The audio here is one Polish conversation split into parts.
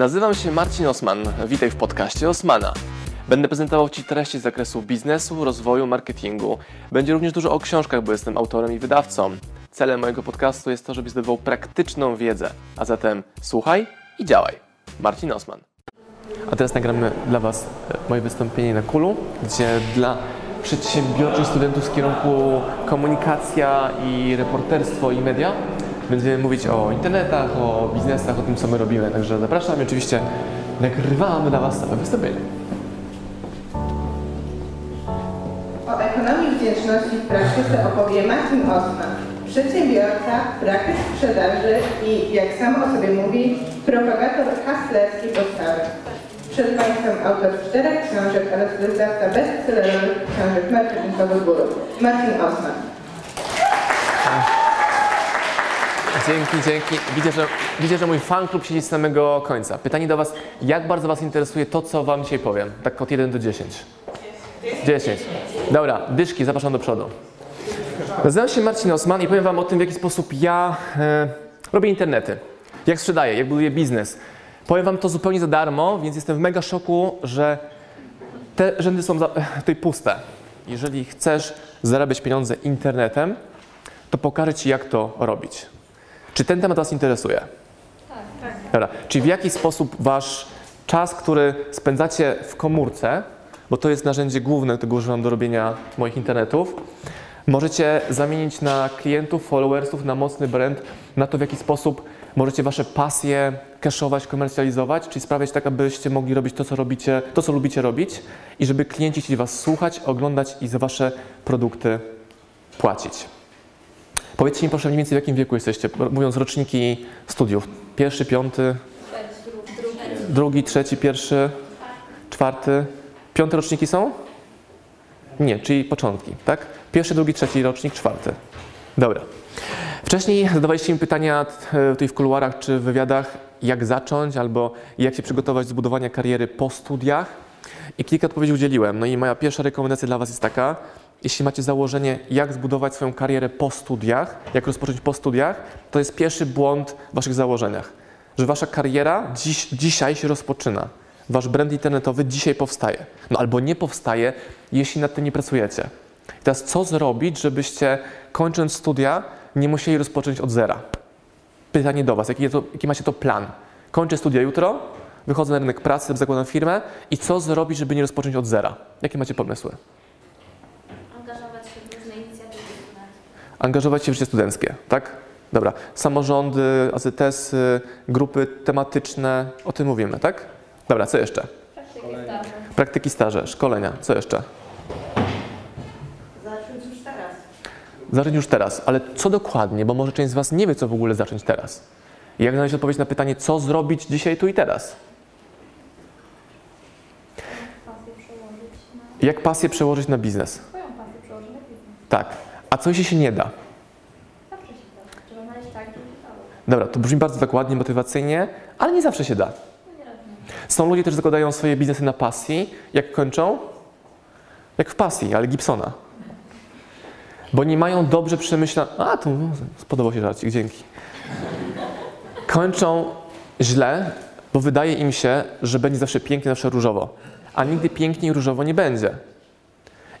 Nazywam się Marcin Osman. Witaj w podcaście Osmana. Będę prezentował Ci treści z zakresu biznesu, rozwoju, marketingu. Będzie również dużo o książkach, bo jestem autorem i wydawcą. Celem mojego podcastu jest to, żebyś zdobywał praktyczną wiedzę. A zatem słuchaj i działaj. Marcin Osman. A teraz nagramy dla Was e, moje wystąpienie na Kulu, gdzie dla przedsiębiorczych studentów z kierunku komunikacja i reporterstwo i media będziemy mówić o internetach, o biznesach, o tym, co my robimy. Także zapraszam i oczywiście nagrywamy dla Was całe wystąpienie. O ekonomii wdzięczności w praktyce opowie Marcin Osman, przedsiębiorca, praktyk sprzedaży i, jak sam o sobie mówi, propagator haslerskiej postawy. Przed Państwem autor czterech książek oraz wydawca bestsellerowych książek marketingowych guru. Marcin Osman. Dzięki, dzięki. Widzę, że, widzę, że mój fan klub siedzi z samego końca. Pytanie do Was, jak bardzo Was interesuje to, co Wam dzisiaj powiem? Tak od 1 do 10. 10. Dobra, dyszki, zapraszam do przodu. Nazywam się Marcin Osman i powiem Wam o tym, w jaki sposób ja e, robię internety. Jak sprzedaję, jak buduję biznes. Powiem Wam to zupełnie za darmo, więc jestem w mega szoku, że te rzędy są za, tutaj puste. Jeżeli chcesz zarabiać pieniądze internetem, to pokażę Ci, jak to robić. Czy ten temat Was interesuje? Tak. Dobra. Czy w jaki sposób Wasz czas, który spędzacie w komórce, bo to jest narzędzie główne, którego używam do robienia moich internetów, możecie zamienić na klientów, followersów, na mocny brand, na to, w jaki sposób możecie Wasze pasje cashować, komercjalizować, czyli sprawiać tak, abyście mogli robić to, co robicie, to, co lubicie robić i żeby klienci chcieli Was słuchać, oglądać i za Wasze produkty płacić. Powiedzcie mi proszę mniej więcej w jakim wieku jesteście, mówiąc roczniki studiów. Pierwszy, piąty, drugi, trzeci, pierwszy, czwarty. Piąte roczniki są? Nie, czyli początki, tak? Pierwszy, drugi, trzeci rocznik, czwarty. Dobra. Wcześniej zadawaliście mi pytania e, tutaj w kuluarach czy w wywiadach, jak zacząć albo jak się przygotować do zbudowania kariery po studiach. I kilka odpowiedzi udzieliłem. No i moja pierwsza rekomendacja dla Was jest taka, jeśli macie założenie, jak zbudować swoją karierę po studiach, jak rozpocząć po studiach, to jest pierwszy błąd w Waszych założeniach. Że Wasza kariera dziś, dzisiaj się rozpoczyna. Wasz brand internetowy dzisiaj powstaje. No albo nie powstaje, jeśli nad tym nie pracujecie. I teraz co zrobić, żebyście kończąc studia nie musieli rozpocząć od zera? Pytanie do Was, jaki, to, jaki macie to plan? Kończę studia jutro, wychodzę na rynek pracy, zakładam firmę i co zrobić, żeby nie rozpocząć od zera? Jakie macie pomysły? angażować się w różne inicjatywy studentów. Angażować się w życie studenckie, tak? Dobra. Samorządy, AZS-y, grupy tematyczne, o tym mówimy, tak? Dobra, co jeszcze? Praktyki staże. Praktyki staże, szkolenia, co jeszcze? Zacząć już teraz. Zacząć już teraz, ale co dokładnie, bo może część z Was nie wie, co w ogóle zacząć teraz. Jak znaleźć odpowiedź na pytanie, co zrobić dzisiaj, tu i teraz? Jak pasję przełożyć na biznes? Swoją pasję przełożyć na biznes. Tak. A co jeśli się nie da? Zawsze się da. Trzeba znaleźć tak. Dobra, to brzmi bardzo dokładnie, motywacyjnie, ale nie zawsze się da. No. Są ludzie, którzy zakładają swoje biznesy na pasji. Jak kończą? Jak w pasji, ale Gibsona. Bo nie mają dobrze przemyślanych. A, to no, spodobał się żarcik, dzięki. Kończą źle, bo wydaje im się, że będzie zawsze pięknie, zawsze różowo. A nigdy pięknie i różowo nie będzie.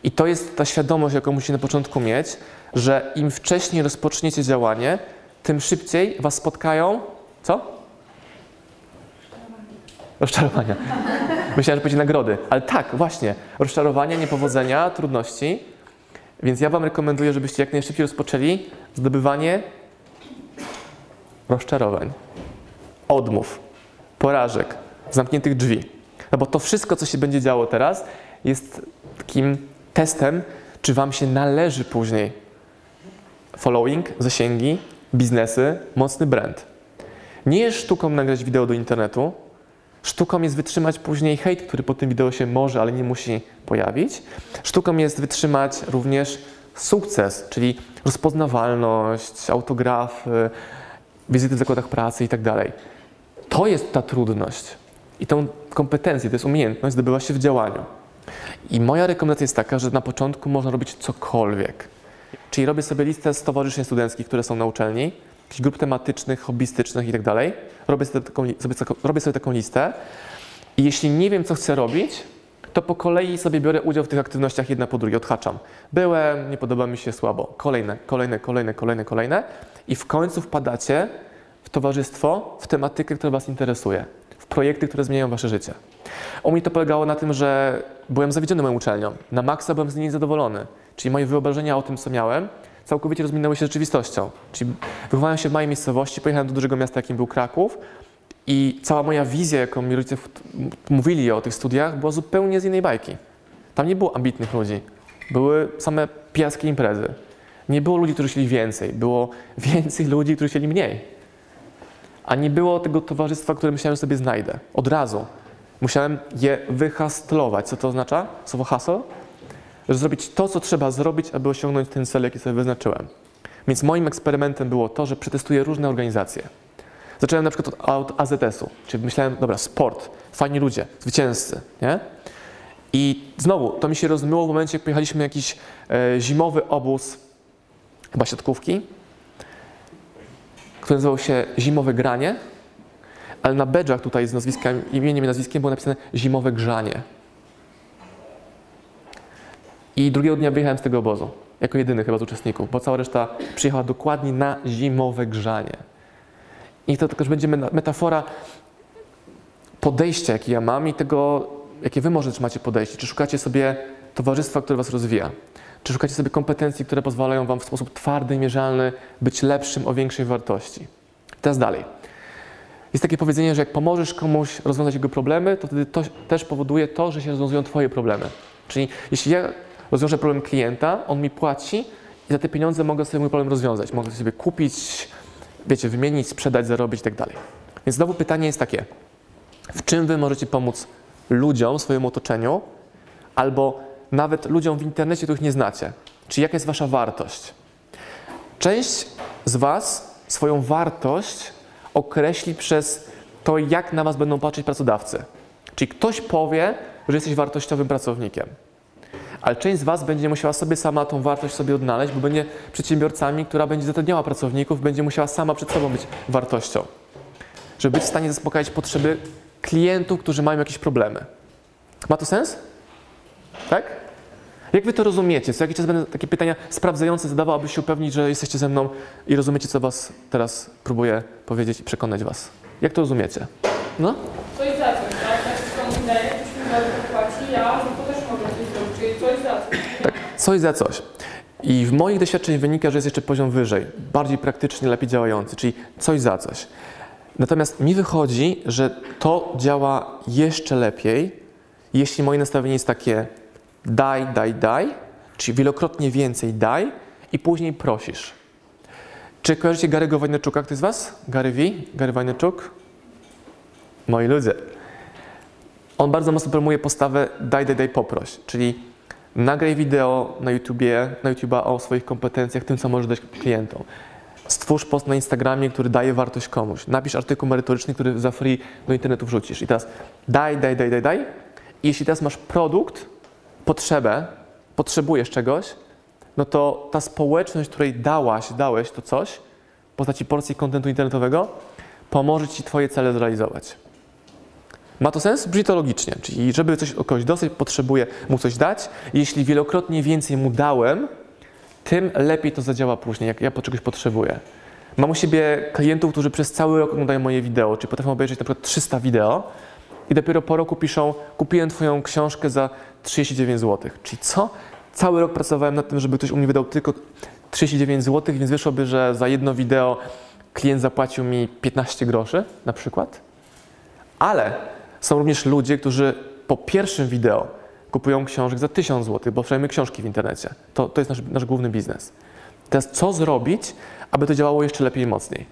I to jest ta świadomość, jaką musicie na początku mieć, że im wcześniej rozpoczniecie działanie, tym szybciej was spotkają. Co? Rozczarowania. Myślałem, że będzie nagrody. Ale tak, właśnie. Rozczarowania, niepowodzenia, trudności. Więc ja Wam rekomenduję, żebyście jak najszybciej rozpoczęli zdobywanie rozczarowań, odmów, porażek, zamkniętych drzwi. No bo to wszystko, co się będzie działo teraz, jest takim testem, czy Wam się należy później following, zasięgi, biznesy, mocny brand. Nie jest sztuką nagrać wideo do internetu. Sztuką jest wytrzymać później hejt, który po tym wideo się może, ale nie musi pojawić. Sztuką jest wytrzymać również sukces, czyli rozpoznawalność, autografy, wizyty w zakładach pracy itd. To jest ta trudność. I tą kompetencję, to jest umiejętność, zdobyła się w działaniu. I moja rekomendacja jest taka, że na początku można robić cokolwiek. Czyli robię sobie listę stowarzyszeń studenckich, które są na uczelni jakichś grup tematycznych, hobbystycznych i tak. Robię sobie taką, robię sobie taką listę i jeśli nie wiem, co chcę robić, to po kolei sobie biorę udział w tych aktywnościach jedna po drugiej, odhaczam. Byłem, nie podoba mi się, słabo. Kolejne, kolejne, kolejne, kolejne, kolejne i w końcu wpadacie w towarzystwo, w tematykę, która Was interesuje, projekty, które zmieniają Wasze życie. U mnie to polegało na tym, że byłem zawiedziony moją uczelnią. Na maksa byłem z niej zadowolony. Czyli moje wyobrażenia o tym, co miałem, całkowicie rozminęły się z rzeczywistością. Czyli wychowałem się w małej miejscowości, pojechałem do dużego miasta, jakim był Kraków i cała moja wizja, jaką mi rodzice mówili o tych studiach, była zupełnie z innej bajki. Tam nie było ambitnych ludzi. Były same pijackie imprezy. Nie było ludzi, którzy chcieli więcej. Było więcej ludzi, którzy chcieli mniej. A nie było tego towarzystwa, które myślałem, że sobie znajdę. Od razu. Musiałem je wyhastlować. Co to oznacza? Słowo hustle? Że zrobić to, co trzeba zrobić, aby osiągnąć ten cel, jaki sobie wyznaczyłem. Więc moim eksperymentem było to, że przetestuję różne organizacje. Zacząłem na przykład od, od AZS-u, czyli myślałem, dobra, sport, fajni ludzie, zwycięzcy, nie? I znowu, to mi się rozmyło w momencie, jak pojechaliśmy jakiś e, zimowy obóz, chyba siatkówki, który nazywał się Zimowe Granie, ale na badge'ach tutaj z nazwiskiem, imieniem i nazwiskiem było napisane Zimowe Grzanie. I drugiego dnia wyjechałem z tego obozu, jako jedyny chyba z uczestników, bo cała reszta przyjechała dokładnie na Zimowe Grzanie. I to też będzie metafora podejścia, jakie ja mam i tego, jakie wy może macie podejście. Czy szukacie sobie towarzystwa, które was rozwija? Czy szukacie sobie kompetencji, które pozwalają wam w sposób twardy i mierzalny być lepszym o większej wartości? Teraz dalej. Jest takie powiedzenie, że jak pomożesz komuś rozwiązać jego problemy, to wtedy to też powoduje to, że się rozwiązują twoje problemy. Czyli jeśli ja rozwiążę problem klienta, on mi płaci i za te pieniądze mogę sobie mój problem rozwiązać. Mogę sobie kupić, wiecie, wymienić, sprzedać, zarobić i tak. Więc znowu pytanie jest takie, w czym wy możecie pomóc ludziom, swojemu otoczeniu, albo nawet ludziom w internecie, których nie znacie? Czyli jaka jest wasza wartość? Część z was swoją wartość określi przez to, jak na was będą patrzeć pracodawcy. Czyli ktoś powie, że jesteś wartościowym pracownikiem. Ale część z Was będzie musiała sobie sama tą wartość sobie odnaleźć, bo będzie przedsiębiorcami, która będzie zatrudniała pracowników, będzie musiała sama przed sobą być wartością. Żeby być w stanie zaspokajać potrzeby klientów, którzy mają jakieś problemy. Ma to sens? Tak? Jak Wy to rozumiecie? Co jakiś czas będę takie pytania sprawdzające zadawał, aby się upewnić, że jesteście ze mną i rozumiecie, co Was teraz próbuję powiedzieć i przekonać Was. Jak to rozumiecie? No? Coś za coś, tak? Daje, ktoś to płaci, ja to też mogę coś zrobić, czyli coś za coś. Tak, coś za coś. I w moich doświadczeniach wynika, że jest jeszcze poziom wyżej, bardziej praktycznie, lepiej działający, czyli coś za coś. Natomiast mi wychodzi, że to działa jeszcze lepiej, jeśli moje nastawienie jest takie daj, daj, daj, czyli wielokrotnie więcej daj i później prosisz. Czy kojarzycie Gary'ego Wajnerczuka, ktoś z Was? Gary V? Gary Wajnerczuk? Moi ludzie. On bardzo mocno promuje postawę daj, daj, daj, poproś, czyli nagraj wideo na YouTubie, na YouTube'a o swoich kompetencjach, tym, co możesz dać klientom. Stwórz post na Instagramie, który daje wartość komuś. Napisz artykuł merytoryczny, który za free do internetu wrzucisz. I teraz daj, daj, daj, daj, daj. I jeśli teraz masz produkt, potrzebę, potrzebujesz czegoś, no to ta społeczność, której dałaś, dałeś to coś, w postaci porcji kontentu internetowego, pomoże Ci Twoje cele zrealizować. Ma to sens? Brzmi to logicznie. Czyli żeby coś od kogoś dostać, potrzebuję mu coś dać. Jeśli wielokrotnie więcej mu dałem, tym lepiej to zadziała później, jak ja czegoś potrzebuję. Mam u siebie klientów, którzy przez cały rok oglądają moje wideo, czyli potrafią obejrzeć na przykład 300 wideo i dopiero po roku piszą, kupiłem Twoją książkę za 39 zł. Czyli co? Cały rok pracowałem nad tym, żeby ktoś u mnie wydał tylko 39 zł, więc wyszłoby, że za jedno wideo klient zapłacił mi 15 groszy na przykład. Ale są również ludzie, którzy po pierwszym wideo kupują książek za 1000 zł, bo sprzedajemy książki w internecie. To, to jest nasz, nasz główny biznes. Teraz co zrobić, aby to działało jeszcze lepiej i mocniej?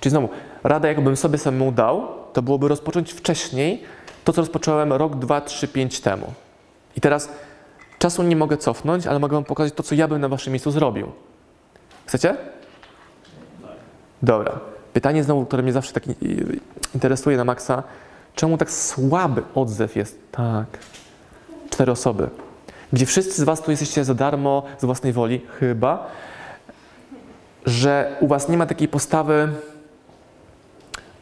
Czyli znowu, rada jakbym sobie samemu dał, to byłoby rozpocząć wcześniej to, co rozpocząłem rok, dwa, trzy, pięć temu. I teraz czasu nie mogę cofnąć, ale mogę wam pokazać to, co ja bym na waszym miejscu zrobił. Chcecie? Dobra. Pytanie znowu, które mnie zawsze tak interesuje na maksa. Czemu tak słaby odzew jest? Tak. Cztery osoby. Gdzie wszyscy z was tu jesteście za darmo, z własnej woli, chyba. że u was nie ma takiej postawy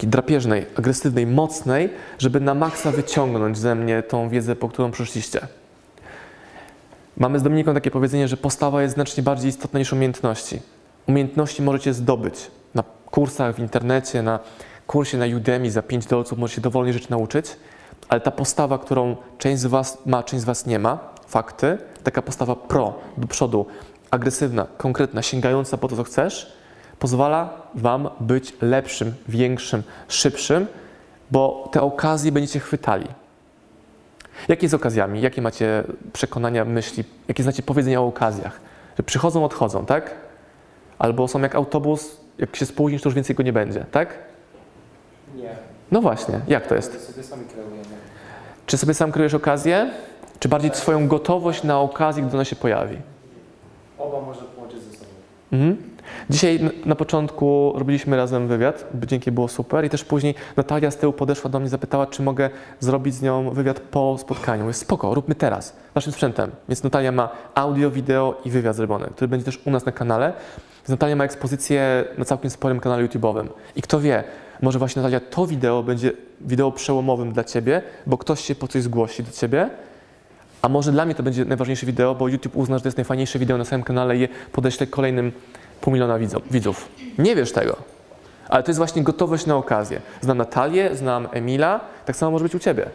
takiej drapieżnej, agresywnej, mocnej, żeby na maksa wyciągnąć ze mnie tą wiedzę, po którą przyszliście. Mamy z Dominiką takie powiedzenie, że postawa jest znacznie bardziej istotna niż umiejętności. Umiejętności możecie zdobyć na kursach w internecie, na kursie na Udemy za 5 dolców możecie dowolnie rzeczy nauczyć, ale ta postawa, którą część z Was ma, część z Was nie ma, fakty, taka postawa pro, do przodu, agresywna, konkretna, sięgająca po to, co chcesz, pozwala Wam być lepszym, większym, szybszym, bo te okazje będziecie chwytali. Jakie z okazjami? Jakie macie przekonania, myśli? Jakie znacie powiedzenia o okazjach? Że przychodzą, odchodzą, tak? Albo są jak autobus, jak się spóźnisz, to już więcej go nie będzie, tak? Nie. No właśnie, jak to jest? Sobie sami kreujemy. Czy sobie sam kreujesz okazję, czy bardziej swoją gotowość na okazję, gdy ona się pojawi? Oba można połączyć ze sobą. Mhm. Dzisiaj na początku robiliśmy razem wywiad, dzięki było super i też później Natalia z tyłu podeszła do mnie, zapytała, czy mogę zrobić z nią wywiad po spotkaniu. Jest spoko, róbmy teraz, naszym sprzętem. Więc Natalia ma audio, wideo i wywiad zrobiony, który będzie też u nas na kanale. Więc Natalia ma ekspozycję na całkiem sporym kanale YouTube'owym. I kto wie, może właśnie Natalia to wideo będzie wideo przełomowym dla Ciebie, bo ktoś się po coś zgłosi do Ciebie, a może dla mnie to będzie najważniejsze wideo, bo YouTube uzna, że to jest najfajniejsze wideo na samym kanale i je podeślę kolejnym pół miliona widzów-. Nie wiesz tego, ale to jest właśnie gotowość na okazję. Znam Natalię, znam Emila, tak samo może być u Ciebie.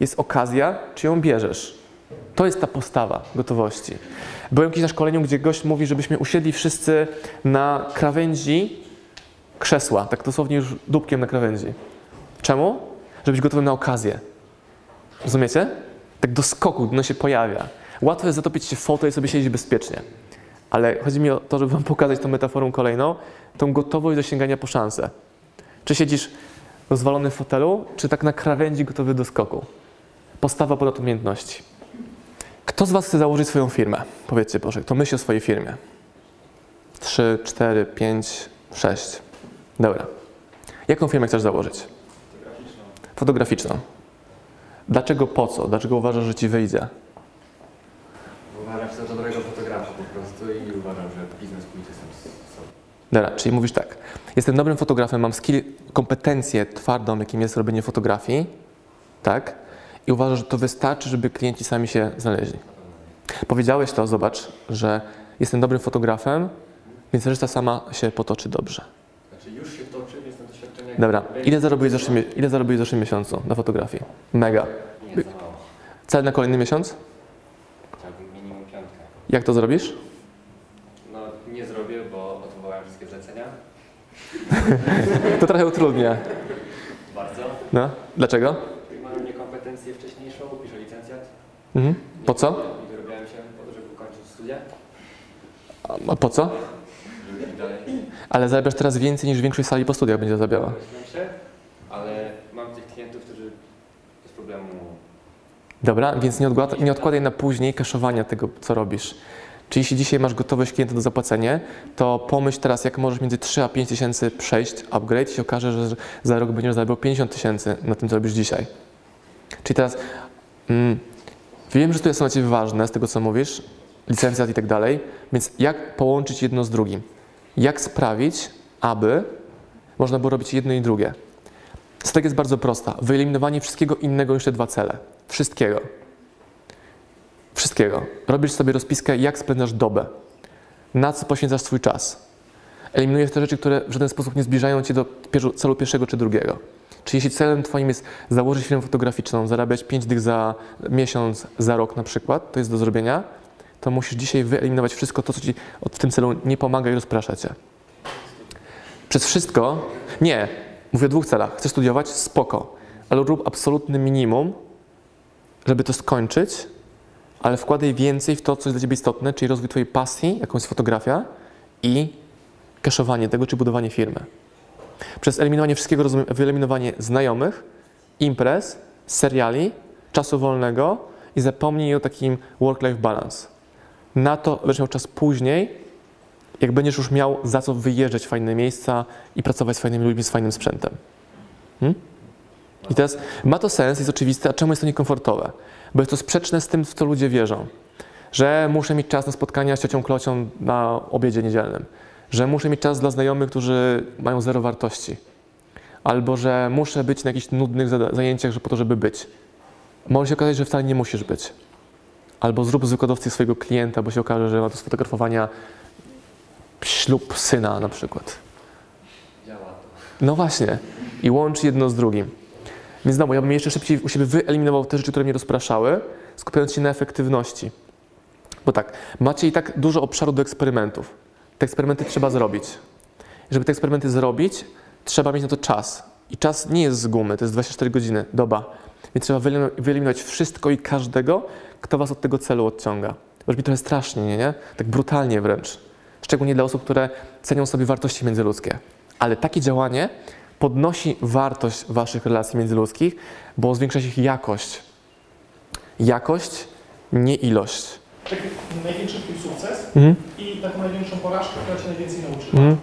Jest okazja, czy ją bierzesz. To jest ta postawa gotowości. Byłem kiedyś na szkoleniu, gdzie gość mówi, żebyśmy usiedli wszyscy na krawędzi krzesła, tak dosłownie już dupkiem na krawędzi. Czemu? Żeby być gotowym na okazję. Rozumiecie? Tak do skoku, gdy ono się pojawia. Łatwo jest zatopić się w foto i sobie siedzieć bezpiecznie. Ale chodzi mi o to, żeby Wam pokazać tą metaforą kolejną, tą gotowość do sięgania po szansę. Czy siedzisz rozwalony w fotelu, czy tak na krawędzi gotowy do skoku? Postawa ponad umiejętności. Kto z Was chce założyć swoją firmę? Powiedzcie, proszę, to myśl o swojej firmie. Trzy, cztery, pięć, sześć. Dobra. Jaką firmę chcesz założyć? Fotograficzną. Dlaczego po co? Dlaczego uważasz, że Ci wyjdzie? Uważam się za dobrego fotografa po prostu i uważam, że biznes pójdzie sam sobą. Dobra, czyli mówisz tak. Jestem dobrym fotografem, mam skill, kompetencję twardą, jakim jest robienie fotografii, tak? I uważasz, że to wystarczy, żeby klienci sami się znaleźli. Powiedziałeś to, zobacz, że jestem dobrym fotografem, więc reszta sama się potoczy dobrze. Znaczy już się toczy, więc na doświadczenie... Dobra, ile zarobiłeś w zeszłym, ile zarobiłeś w zeszłym miesiącu na fotografii? Mega. Nie. Cel na kolejny miesiąc? Chciałbym minimum piątkę. Jak to zrobisz? No nie zrobię, bo odwołałem wszystkie zlecenia. To trochę utrudnia. Bardzo. No, dlaczego? Mam niekompetencję wcześniejszą, piszę licencjat. Mhm. Po co? I wyrobiłem się po to, żeby ukończyć studia, A po co? Ale zarabiasz teraz więcej niż większość sali po studiach będzie zarabiała. Ale mam tych klientów, którzy bez problemu Dobra, więc nie, odkład, nie odkładaj na później kaszowania tego, co robisz. Czyli jeśli dzisiaj masz gotowość klienta do zapłacenia, to pomyśl teraz, jak możesz między 3 a 5 tysięcy przejść, upgrade i się okaże, że za rok będziesz zarabiał 50 tysięcy na tym, co robisz dzisiaj. Czyli teraz mm, wiem, że to jest dla Ciebie ważne z tego, co mówisz, licencjat i tak dalej, więc jak połączyć jedno z drugim? Jak sprawić, aby można było robić jedno i drugie? Strategia jest bardzo prosta. Wyeliminowanie wszystkiego innego niż te dwa cele. Wszystkiego. Wszystkiego. Robisz sobie rozpiskę, jak spędzasz dobę. Na co poświęcasz swój czas. Eliminujesz te rzeczy, które w żaden sposób nie zbliżają cię do celu pierwszego czy drugiego. Czyli jeśli celem twoim jest założyć firmę fotograficzną, zarabiać 5 dych za miesiąc, za rok na przykład, to jest do zrobienia, to musisz dzisiaj wyeliminować wszystko to, co ci w tym celu nie pomaga i rozprasza cię. Przez wszystko, nie, mówię o dwóch celach. Chcesz studiować? Spoko. Ale rób absolutny minimum, żeby to skończyć, ale wkładaj więcej w to, co jest dla Ciebie istotne, czyli rozwój Twojej pasji, jaką jest fotografia i kaszowanie tego, czy budowanie firmy. Przez eliminowanie wszystkiego wyeliminowanie znajomych, imprez, seriali, czasu wolnego i zapomnij o takim work-life balance. Na to będziesz miał czas później, jak będziesz już miał za co wyjeżdżać w fajne miejsca i pracować z fajnymi ludźmi, z fajnym sprzętem. Hmm? I teraz ma to sens, jest oczywiste, a czemu jest to niekomfortowe? Bo jest to sprzeczne z tym, w co ludzie wierzą. Że muszę mieć czas na spotkania z ciocią Klocią na obiedzie niedzielnym. że muszę mieć czas dla znajomych, którzy mają zero wartości, albo że muszę być na jakichś nudnych zajęciach, że po to, żeby być. Może się okazać, że wcale nie musisz być. Albo zrób z wykładowcy swojego klienta, bo się okaże, że ma do sfotografowania ślub syna na przykład. No właśnie. I łączy jedno z drugim. Więc znowu, ja bym jeszcze szybciej u siebie wyeliminował te rzeczy, które mnie rozpraszały, skupiając się na efektywności. Bo tak, macie i tak dużo obszaru do eksperymentów. Te eksperymenty trzeba zrobić. Żeby te eksperymenty zrobić, trzeba mieć na to czas. I czas nie jest z gumy, to jest 24 godziny, doba. Więc trzeba wyelim- wyeliminować wszystko i każdego, kto was od tego celu odciąga. Brzmi trochę strasznie, nie? Tak brutalnie wręcz. Szczególnie dla osób, które cenią sobie wartości międzyludzkie. Ale takie działanie podnosi wartość waszych relacji międzyludzkich, bo zwiększa ich jakość. Jakość, nie ilość. Taki największy twój sukces Mhm. i taką największą porażkę, która cię najwięcej nauczyła. Mhm.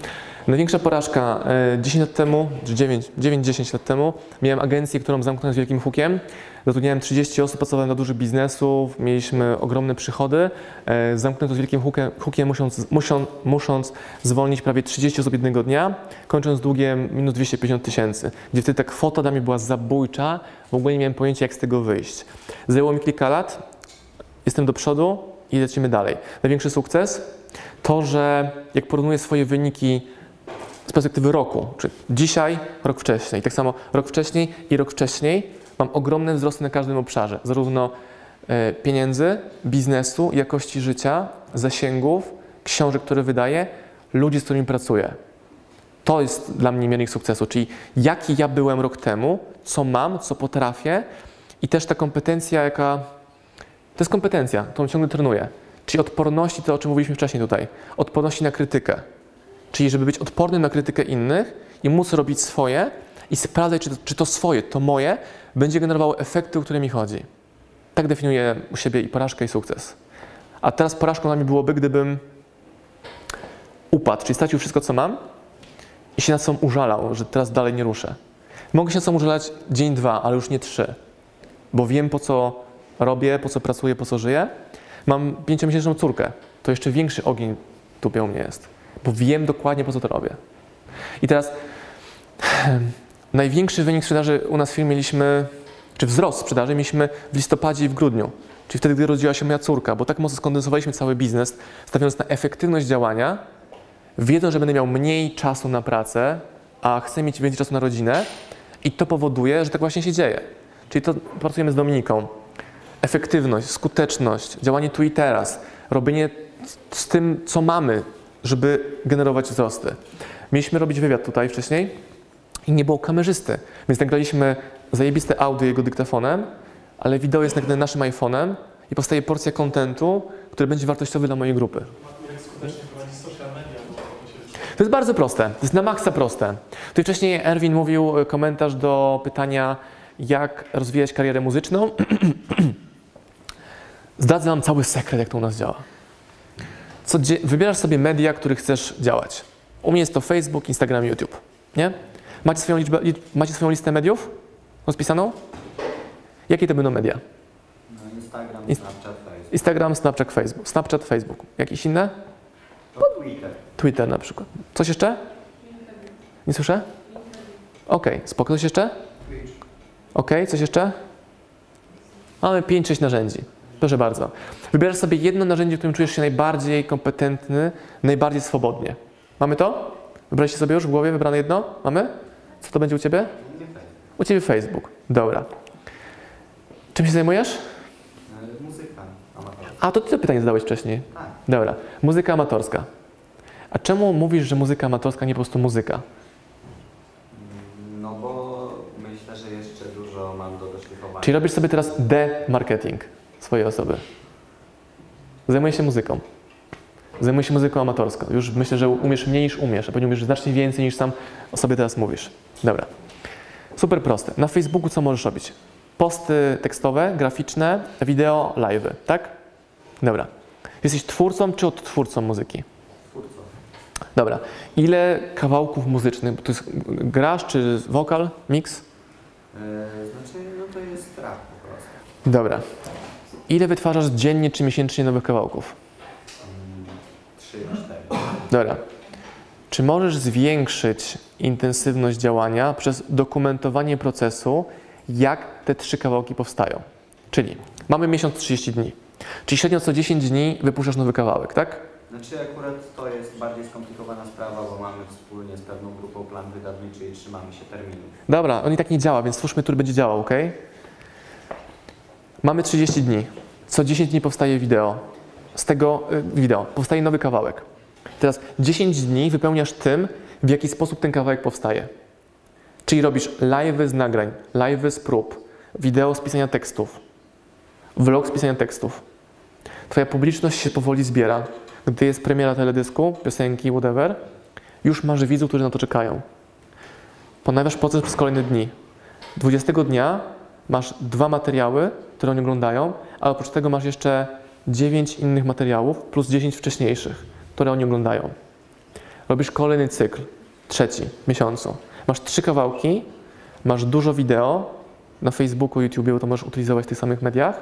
Największa porażka e, 10 lat temu, czy 9, 9-10 lat temu, miałem agencję, którą zamknąłem z wielkim hukiem. Zatrudniałem 30 osób, pracowałem na dużych biznesów, mieliśmy ogromne przychody. E, zamknąłem to z wielkim hukiem, hukiem musząc, musząc, musząc zwolnić prawie 30 osób jednego dnia, kończąc długiem minus 250 tysięcy, gdzie wtedy ta kwota dla mnie była zabójcza, w ogóle nie miałem pojęcia, jak z tego wyjść. Zajęło mi kilka lat, jestem do przodu i lecimy dalej. Największy sukces to, że jak porównuję swoje wyniki z perspektywy roku, czy dzisiaj, rok wcześniej, tak samo rok wcześniej i rok wcześniej, mam ogromne wzrosty na każdym obszarze, zarówno e, pieniędzy, biznesu, jakości życia, zasięgów, książek, które wydaję, ludzi, z którymi pracuję. To jest dla mnie miernik sukcesu, czyli jaki ja byłem rok temu, co mam, co potrafię i też ta kompetencja, jaka to jest kompetencja, którą ciągle trenuję. Czyli odporności, to o czym mówiliśmy wcześniej tutaj. Odporności na krytykę. Czyli żeby być odpornym na krytykę innych i móc robić swoje i sprawdzać, czy to, czy to swoje, to moje, będzie generowało efekty, o które mi chodzi. Tak definiuję u siebie i porażkę, i sukces. A teraz porażką dla mnie byłoby, gdybym upadł, czyli stracił wszystko, co mam i się na sobą użalał, że teraz dalej nie ruszę. Mogę się na sobą użalać dzień, dwa, ale już nie trzy, bo wiem, po co robię, po co pracuję, po co żyję. Mam pięciomiesięczną córkę. To jeszcze większy ogień tupie u mnie jest, bo wiem dokładnie, po co to robię. I teraz największy wynik sprzedaży u nas w firmie mieliśmy, czy wzrost sprzedaży mieliśmy w listopadzie i w grudniu. Czyli wtedy, gdy rodziła się moja córka, bo tak mocno skondensowaliśmy cały biznes, stawiając na efektywność działania, wiedząc, że będę miał mniej czasu na pracę, a chcę mieć więcej czasu na rodzinę i to powoduje, że tak właśnie się dzieje. Czyli to pracujemy z Dominiką. Efektywność, skuteczność, działanie tu i teraz, robienie z- tym, co mamy, żeby generować wzrosty. Mieliśmy robić wywiad tutaj wcześniej i nie było kamerzysty, więc nagraliśmy zajebiste audio jego dyktafonem, ale wideo jest nagrane naszym iPhone'em i powstaje porcja kontentu, który będzie wartościowy dla mojej grupy. To jest bardzo proste. To jest na maksa proste. Tutaj wcześniej Erwin mówił e, komentarz do pytania, jak rozwijać karierę muzyczną. Zdradzę wam cały sekret, jak to u nas działa. Co, wybierasz sobie media, których chcesz działać. U mnie jest to Facebook, Instagram, YouTube. Nie? Macie swoją, liczbę, li- macie swoją listę mediów rozpisaną? Jakie to będą media? No, Instagram, Inst- Snapchat, Facebook. Instagram, Snapchat, Facebook. Snapchat, Facebook. Jakieś inne? To Twitter. Twitter na przykład. Coś jeszcze? Nie słyszę? Okej, spoko. Coś jeszcze? Okej, coś jeszcze? Mamy 5-6 narzędzi. Proszę bardzo. Wybierasz sobie jedno narzędzie, w którym czujesz się najbardziej kompetentny, najbardziej swobodnie. Mamy to? Wybraliście sobie już w głowie wybrane jedno? Mamy? Co to będzie u Ciebie? U Ciebie Facebook. Dobra. Czym się zajmujesz? Muzyka amatorska. A, to Ty to pytanie zadałeś wcześniej. Tak. Dobra. Muzyka amatorska. A czemu mówisz, że muzyka amatorska, nie po prostu muzyka? No bo myślę, że jeszcze dużo mam do doszlifowania. Czyli robisz sobie teraz de-marketing swojej osoby. Zajmuję się muzyką. Zajmuję się muzyką amatorską. Już myślę, że umiesz mniej niż umiesz, a pewnie umiesz znacznie więcej niż sam o sobie teraz mówisz. Dobra. Super proste. Na Facebooku co możesz robić? Posty tekstowe, graficzne, wideo, live'y, tak? Dobra. Jesteś twórcą czy odtwórcą muzyki? Twórcą. Dobra. Ile kawałków muzycznych, to jest grasz czy wokal, mix? E, znaczy, no to jest rap po prostu. Dobra. Ile wytwarzasz dziennie czy miesięcznie nowych kawałków? Mm, Trzy, cztery. Dobra. czy możesz zwiększyć intensywność działania przez dokumentowanie procesu, jak te trzy kawałki powstają. Czyli mamy miesiąc 30 dni, czyli średnio co 10 dni wypuszczasz nowy kawałek, tak? Znaczy akurat to jest bardziej skomplikowana sprawa, bo mamy wspólnie z pewną grupą plan wydawniczy i trzymamy się terminów. Dobra, on i tak nie działa, więc stwórzmy, który będzie działał, ok? Mamy 30 dni. Co 10 dni powstaje wideo. Z tego y, wideo powstaje nowy kawałek. Teraz 10 dni wypełniasz tym, w jaki sposób ten kawałek powstaje. Czyli robisz live z nagrań, live z prób, wideo z pisania tekstów, vlog z pisania tekstów. Twoja publiczność się powoli zbiera. Gdy jest premiera teledysku, piosenki, whatever, już masz widzów, którzy na to czekają. Ponawiasz proces przez kolejne dni. 20 dnia masz dwa materiały, które oni oglądają, a oprócz tego masz jeszcze 9 innych materiałów plus 10 wcześniejszych, które oni oglądają. Robisz kolejny cykl, trzeci miesiącu. Masz trzy kawałki, masz dużo wideo na Facebooku, YouTubie, to możesz utylizować w tych samych mediach.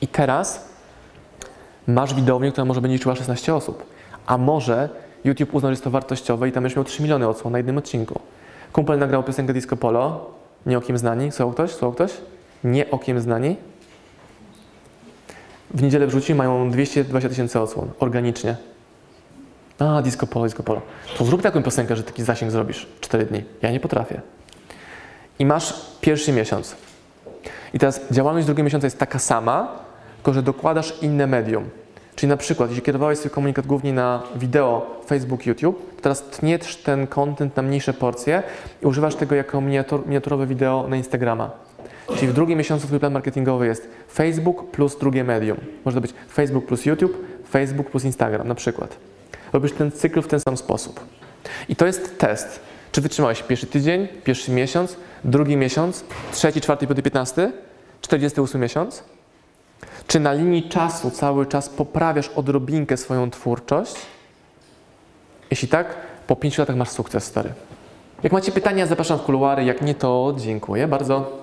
I teraz masz widownię, która może będzie liczyła 16 osób. A może YouTube uzna, że jest to wartościowe i tam będziesz miał 3 miliony odsłon na jednym odcinku. Kumpel nagrał piosenkę Disco Polo, nie okiem znani. Słuchał ktoś? Słuchał ktoś? Nie okiem znani. W niedzielę wrzuci, mają 220 tysięcy odsłon, organicznie. A, Disco Polo, Disco Polo. To zrób taką piosenkę, że taki zasięg zrobisz. 4 dni. Ja nie potrafię. I masz pierwszy miesiąc. I teraz działalność drugiego miesiąca jest taka sama, tylko że dokładasz inne medium. Czyli na przykład, jeśli kierowałeś swój komunikat głównie na wideo, Facebook, YouTube, to teraz tniesz ten content na mniejsze porcje i używasz tego jako miniatur, miniaturowe wideo na Instagrama. Czyli w drugim miesiącu twój plan marketingowy jest Facebook plus drugie medium. Może być Facebook plus YouTube, Facebook plus Instagram na przykład. Robisz ten cykl w ten sam sposób. I to jest test. Czy wytrzymałeś pierwszy tydzień, pierwszy miesiąc, drugi miesiąc, trzeci, czwarty, piąty, piętnasty, czterdziesty ósmy miesiąc? Czy na linii czasu cały czas poprawiasz odrobinkę swoją twórczość? Jeśli tak, po pięciu latach masz sukces, stary. Jak macie pytania, zapraszam w kuluary. Jak nie, to dziękuję bardzo.